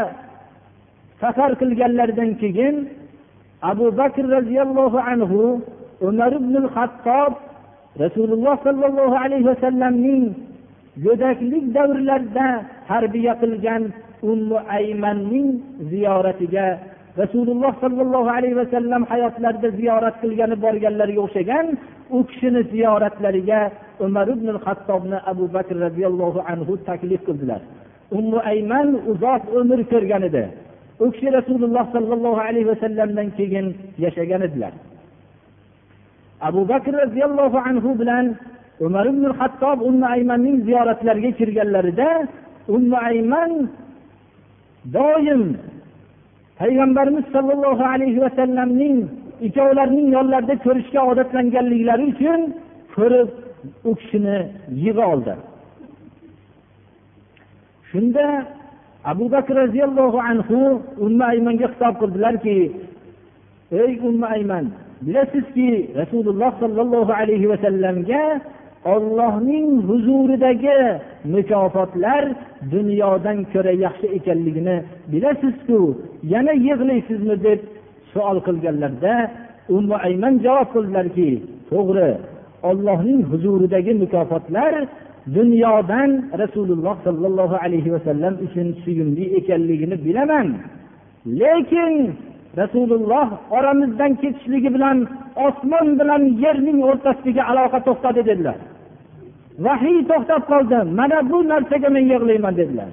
safar qilganlaridan keyin abu bakr roziyallohu anhu umar ibn hattob rasululloh sollallohu alayhi vasallamning go'daklik davrlarida tarbiya qilgan ummu aymanning ziyoratiga rasululloh sollallohu alayhi vasallam hayotlarida ziyorat qilgani borganlarga o'xshagan u kishini ziyoratlariga umar ibn hattobni abu bakr roziyallohu anhu taklif qildilar. Ummu ayman uzoq umr ko'rgan edi. U kishi rasululloh sollallohu alayhi vasallamdan keyin yashagan edilar. Abu bakr roziyallohu anhu bilan umar ibn hattob ummu aymanning ziyoratlariga kirganlarida ummu ayman doim payg'ambarimiz sollallohu alayhi vasallamning ikkovlarining yonlarida ko'rishga odatlanganliklari uchun ko'rib u kishini yig'i oldi. Shunda abu bakr roziyallohu anhu umma aymanga xitob qildilarki ey umma ayman bilasizki rasululloh sollallohu alayhi vasallamga ollohning huzuridagi mukofotlar dunyodan ko'ra yaxshi ekanligini bilasizku yana yig'laysizmi? deb savol qilganlarida ummu ayman javob qildilarki to'g'ri ollohning huzuridagi mukofotlar dunyodan rasululloh sollallohu alayhi vasallam uchun suyumli ekanligini bilaman. Lekin rasululloh oramizdan ketishligi bilan osmon bilan yerning o'rtasidagi aloqa to'xtadi dedilar. Vahiy to'xtab qoldi mana bu narsaga men yig'layman dedilar.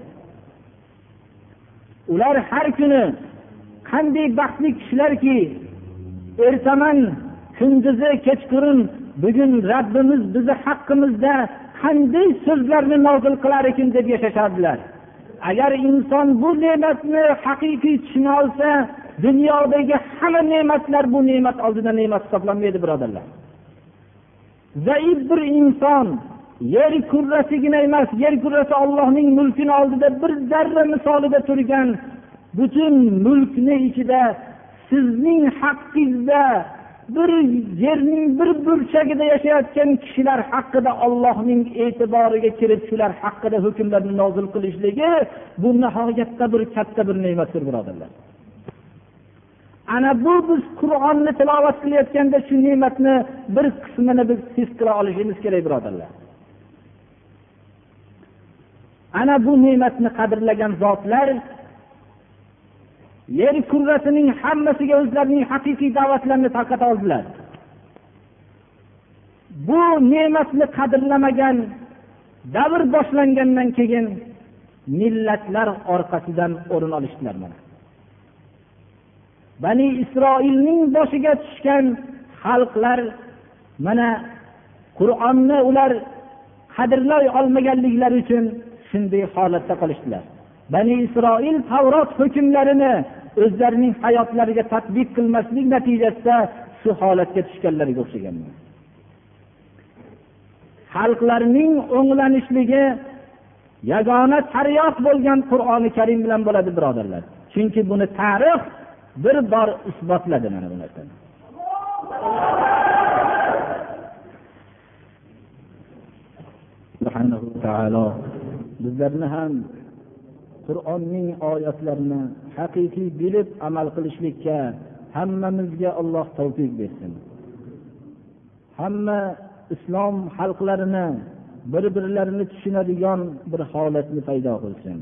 Ular har kuni qanday baxtli kishilarki ertaman kunduzi kechqurun bugun rabbimiz bizni haqqimizda qanday so'zlarni nozil qilar ekan deb yashashardilar. Agar inson bu ne'matni haqiqiy tushuna olsa dunyodagi hamma ne'matlar bu ne'mat oldida ne'mat hisoblanmaydi birodarlar. Zaif bir inson yer kurrasigina emas yer kurrasi ollohning mulkini oldida bir zarra misolida turgan butun mulkni ichida sizning haqqingizda bir yerning bir burchagida yashayotgan kishilar haqida ollohning e'tiboriga kirib shular haqida hukmlarni nozil qilishligi bu nihoyatda bir katta bir ne'matdir birodarlar. Ana bu biz qur'onni tilovat qilayotganda shu ne'matni bir qismini biz his qila olishimiz kerak birodarlar. Ana bu ne'matni qadrlagan zotlar yer kurrasining hammasiga o'zlarining haqiqiy da'vatlarini tarqata oldilar. Bu ne'matni qadrlamagan davr boshlangandan keyin millatlar orqasidan o'rin olishdilar mana. Bani isroilning boshiga tushgan xalqlar mana qur'onni ular qadrlay olmaganliklari uchun shunday holatda qolishdilar. Bani isroil tavrot hukmlarini o'zlarining hayotlariga tadbiq qilmaslik natijasida shu holatga tushganlarga o'xshagan. Xalqlarning o'nglanishligi yagona taryok bo'lgan qur'oni karim bilan bo'ladi birodarlar. Chunki buni tarix bir bor isbotladi mana bu narsani. Subhanahu bizlarni ham qur'onning oyatlarini haqiqiy bilib amal qilishlikka hammamizga alloh tavfiq bersin hamma islom xalqlarini bir birlarini tushunadigan bir holatni paydo qilsin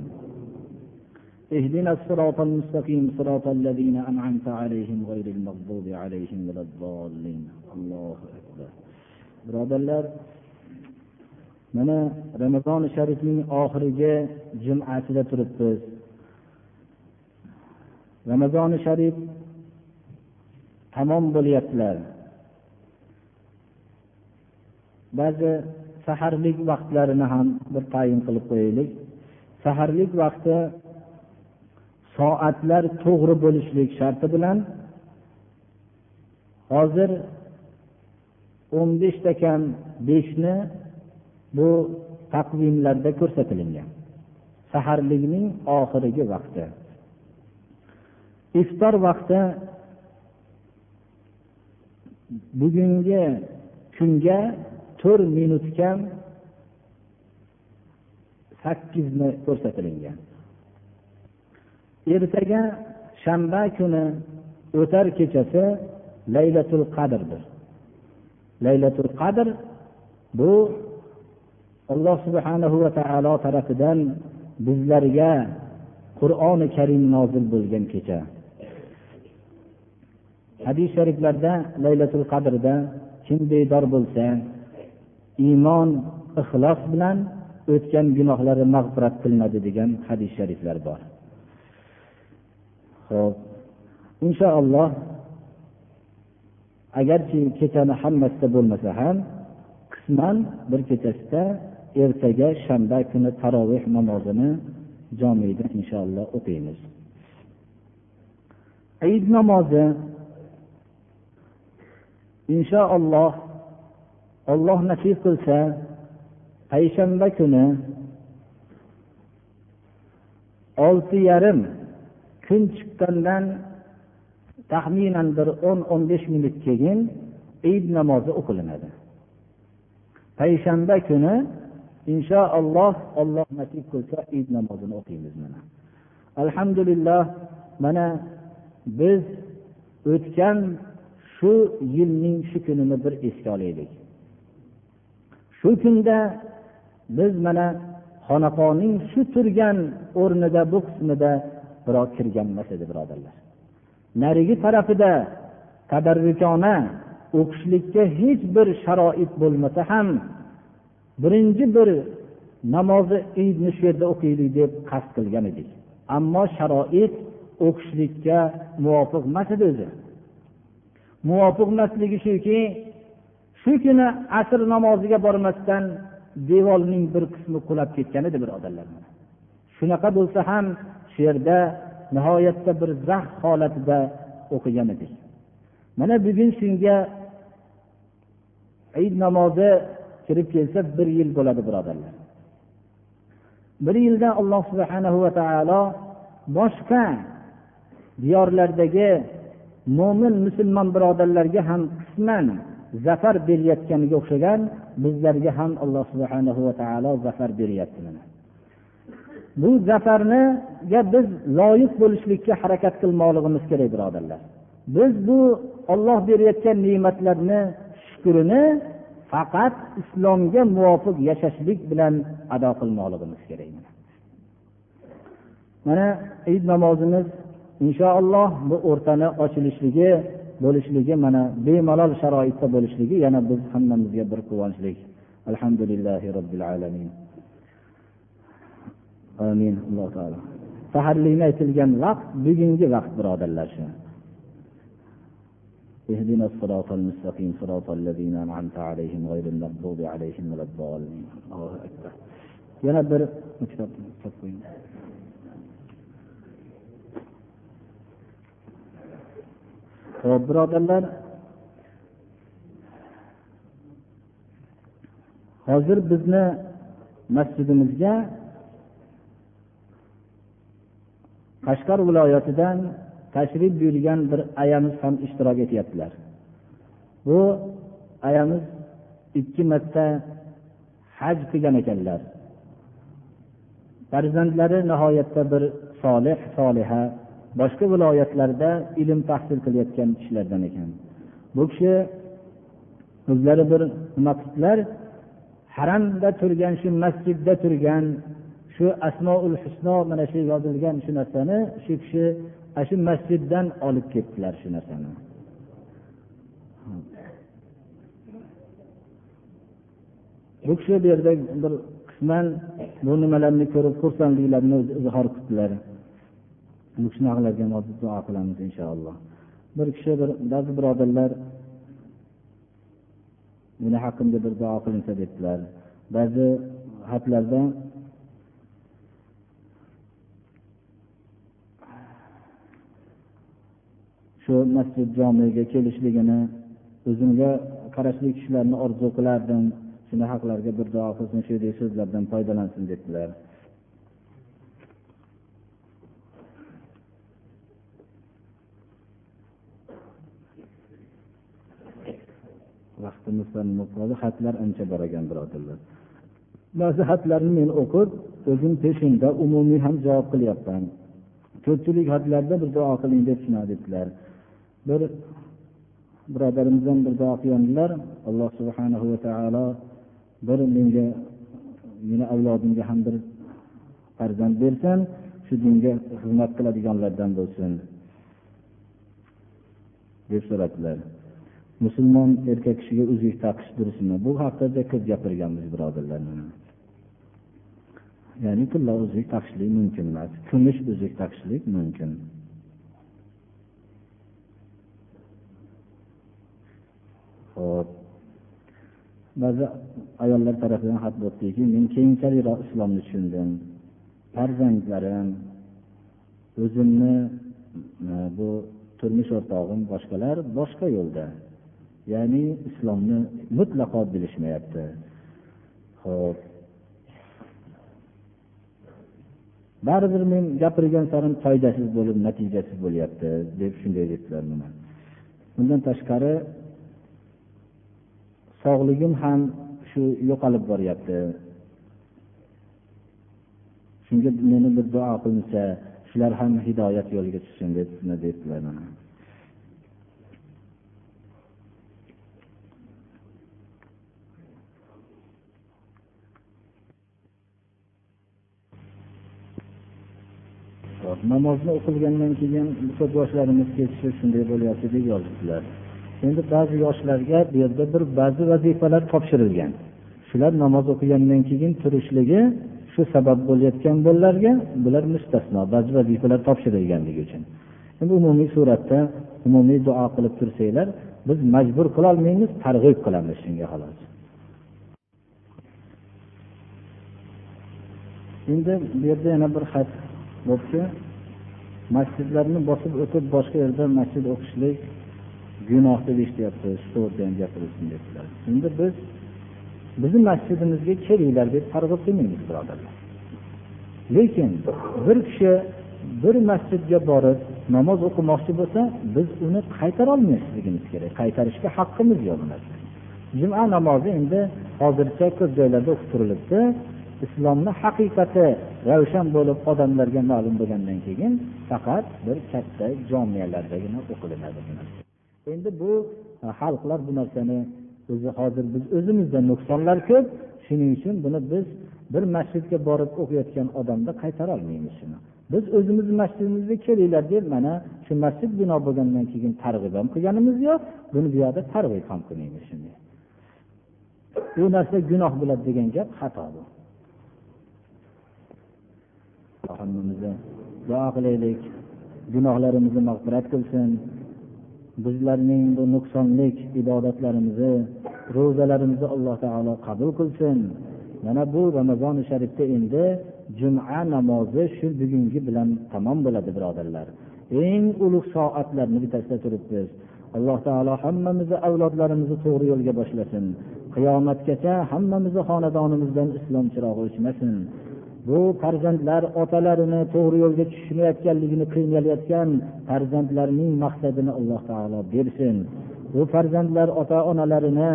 اهدنا الصراط المستقيم صراط الذين أنعمت عليهم غير المغضوب عليهم ولا الضالين الله أكبر birodarlar mana ramazoni sharifning oxirgi jum'asida turibmiz. Ramazoni sharif tamom bo'lyaptilar. Ba'zi saharlik vaqtlarini ham bir tayin qilib qo'yaylik. Saharlik vaqti soatlar to'g'ri bo'lishlik sharti bilan hozir o'n beshda kam beshni bu taqvimlarda ko'rsatilgan. Saharlikning oxirgi vaqti. Iftor vaqti bugungi kunga to'rt minut kam sakkizni ko'rsatilgan. Ertaga shanba kuni o'tar kechasi laylatul qadrdir. Laylatul qadr bu alloh subhanahu va taolo tarafidan bizlarga qur'oni karim nozil bo'lgan kecha. Hadis shariflarda laylatul qadrda kim bedor bo'lsa iymon ixlos bilan o'tgan gunohlari mag'firat qilinadi degan hadis shariflar bor. Ho'p inshaalloh agarki kechani hammasida bo'lmasa ham qisman bir kechasida ertaga shanba kuni taroveh namozini jomida inshaalloh o'qiymiz. Iyd namozi inshaalloh olloh nasib qilsa payshanba kuni olti yarim kun chiqqandan taxminan bir o'n o'n besh minut keyin iyd namozi o'qilinadi. Payshanba kuni inshaalloh olloh nasib qilsa id namozini o'qiymiz mana. Alhamdulillah mana biz o'tgan shu yilning shu kunini bir esga olaylik. Shu kunda biz mana xonaqoning shu turgan o'rnida bu qismida birov kirgan emas edi birodarlar. Narigi tarafida tadarrukona o'qishlikka hech bir sharoit bo'lmasa ham birinchi bir namozi iydni shu yerda o'qiylik deb qasd qilgan edik. Ammo sharoit o'qishlikka muvofiq emas edi o'zi. Muvofiq emasligi shuki shu kuni asr namoziga bormasdan devorning bir qismi qulab ketgan edi birodarlar. Shunaqa bo'lsa ham shu yerda nihoyatda bir zax holatida o'qigan edik. Mana bugun shunga id namozi kirib kelsa bir yil bo'ladi birodarlar. Bir yilda alloh subhanahu va taolo boshqa diyorlardagi mo'min musulmon birodarlarga ham qisman zafar berayotganiga o'xshagan bizlarga ham alloh subhanahu va taolo zafar beryapti bu zafarniga biz loyiq bo'lishlikka harakat qilmoqligimiz kerak birodarlar. Biz bu olloh berayotgan ne'matlarni shukrini faqat islomga muvofiq yashashlik bilan ado qilmoqligimiz kerak mana. Id namozimiz inshaalloh bu o'rtani ochilishligi bo'lishligi mana bemalol sharoitda bo'lishligi yana biz hammamizga bir quvonchlik. Alhamdulillahi robbil alamin. Amin. Alloh taolo. Saharlikni aytilgan vaqt bugungi vaqt birodarlar. shu اهدنا الصراط المستقيم صراط الذين أنعمت عليهم غير المغضوب عليهم ولا الضالين. الله أكبر. bir ho'p birodarlar hozir bizni masjidimizga qashqar viloyatidan tashrif buyurgan bir ayamiz ham ishtirok etyaptilar. Bu ayamiz ikki marta haj qilgan ekanlar. Farzandlari nihoyatda bir solih soliha boshqa viloyatlarda ilm tahsil qilayotgan kishilardan ekan. Bu kishi o'zlari bir nima qildilar haramda turgan shu masjidda turgan shu asmoul husno mana shu yozilgan shu narsani shu kishi ana shu masjiddan olib ketdilar shu narsani. Bu kishi bu yerda bir qisman bu nimalarni ko'rib xursandliklarini izhor qildilar. Bu shunaqalarga hozir duo qilamiz inshaalloh. Bir kishi bir ba'zi birodarlar meni haqqimda bir duo qilinsa debdilar. Ba'zi xatlarda shu masjid jomiga kelishligini o'zimga qarashli kishilarni orzu qilardim. Shuni haqlarga bir duo qilsin shunday so'zlardan foydalansin debdilar. Vaqtimiz qoldi xatlar ancha bor ekan birodarlar. Ba'zi xatlarni men o'qib o'zim peshinda umumiy ham javob qilyapman. Ko'pchilik xatlarda bir duo qiling deb shuna debdilar. Bir birodarimizdan bir duo qilgandilar alloh subhanahu va taolo bir menga meni avlodimga ham bir farzand bersin shu dinga xizmat qiladiganlardan bo'lsin deb so'radilar. Musulmon erkak kishiga uzuk taqish durustmi bu haqida ko'p gapirganmiz birodarlar ya'ni tilla uzuk taqishlik mumkin emas kumush uzuk taqishlik mumkin. Ho'p ba'zi ayollar tarafidan xat bo'ldiki men keyinchalikroq islomni tushundim. Farzandlarim o'zimni e, bu turmush o'rtog'im boshqalar boshqa yo'lda. Ya'ni islomni mutlaqo bilishmayapti. Ho'p baribir men gapirgan sarim foydasiz bo'lib natijasiz bo'lyapti deb shunday debdilar bundan tashqari sog'ligim ham shu yo'qolib boryapti. Shunga meni bir duo qilinsa shular ham hidoyat yo'liga tushsin deb debdilar namozni o'qilgandan keyin boshlarimiz ketishi shunday bo'lyapti deb yozibdilar. Endi ba'zi yoshlarga bu yerda bir ba'zi vazifalar topshirilgan. Shular namoz o'qigandan keyin turishligi shu sabab bo'layotgan bolalarga bular mustasno ba'zi vazifalar topshirilganligi uchun. Endi umumiy suratda umumiy duo qilib tursanglar biz majbur qilolmaymiz targ'ib qilamiz shunga xolos. Endi bu yerda yana bir xat bo'pti. Masjidlarni bosib o'tib boshqa yerda masjid o'qishlik gunoh deb eshityapti shu to'g'rida ham gapirilsin debdilar endi biz bizni masjidimizga kelinglar deb targ'ib qilmaymiz birodarlar. Lekin bir kishi bir masjidga borib namoz o'qimoqchi bo'lsa biz uni qaytarolmasligimiz kerak. Qaytarishga haqqimiz yo'q juma namozi endi hozircha ko'p joylarda o'qib turilibdi islomni haqiqati ravshan bo'lib odamlarga ma'lum bo'lgandan keyin faqat bir katta jomiyalardagina o'qilinadi. Endi bu e, xalqlar bu narsani o'zi hozir biz o'zimizda nuqsonlar ko'p. Shuning uchun buni biz bir masjidga borib o'qiyotgan odamni qaytarolmaymiz shuni. Biz o'zimizni masjidimizga kelinglar deb mana shu masjid bino bo'lgandan keyin targ'ib ham qilganimiz yo'q. Buni bu yoqda targ'ib ham qilmaymiz shunday bu narsa gunoh bo'ladi degan gap xato bu. Duo qilaylik. Gunohlarimizni mag'firat qilsin. Bizlarning bu nuqsonlik ibodatlarimizni ro'zalarimizni alloh taolo qabul qilsin. Mana bu ramazoni sharifda endi juma namozi shu bugungi bilan tamom bo'ladi birodarlar. Eng ulug' soatlarni bittasida turibmiz alloh taolo hammamizni avlodlarimizni to'g'ri yo'lga boshlasin. Qiyomatgacha hammamizni xonadonimizdan islom chirog'i o'chmasin. Bu farzandlar otalarini to'g'ri yo'lga tushmayotganligini qiynalayotgan farzandlarning maqsadini alloh taolo bersin. Bu farzandlar ota onalarini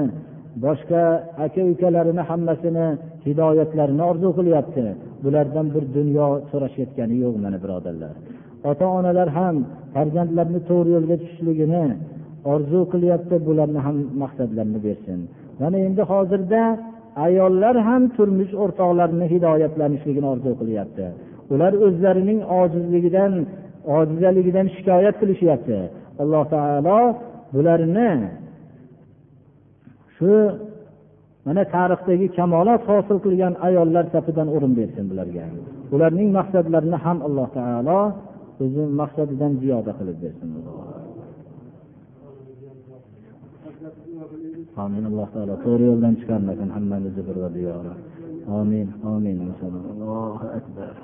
boshqa aka ukalarini hammasini hidoyatlarini orzu qilyapti. Bulardan bir dunyo so'rashayotgani yo'q mana birodarlar. Ota onalar ham farzandlarini to'g'ri yo'lga tushishligini orzu qilyapti bularni ham maqsadlarini bersin. Mana endi hozirda ayollar ham turmush o'rtoqlarini hidoyatlanishligini orzu qilyapti. Ular o'zlarining ojizligidan ojizaligidan shikoyat qilishyapti. Alloh taolo bularni shu mana tarixdagi kamolot hosil qilgan ayollar safidan o'rin bersin bularga. Ularning maqsadlarini ham alloh taolo o'zi maqsadidan ziyoda qilib bersin. Amin. Alloh taolo to'g'ri yo'ldan chiqarmasin hammamizni birga diyora amin amin. Allohu akbar.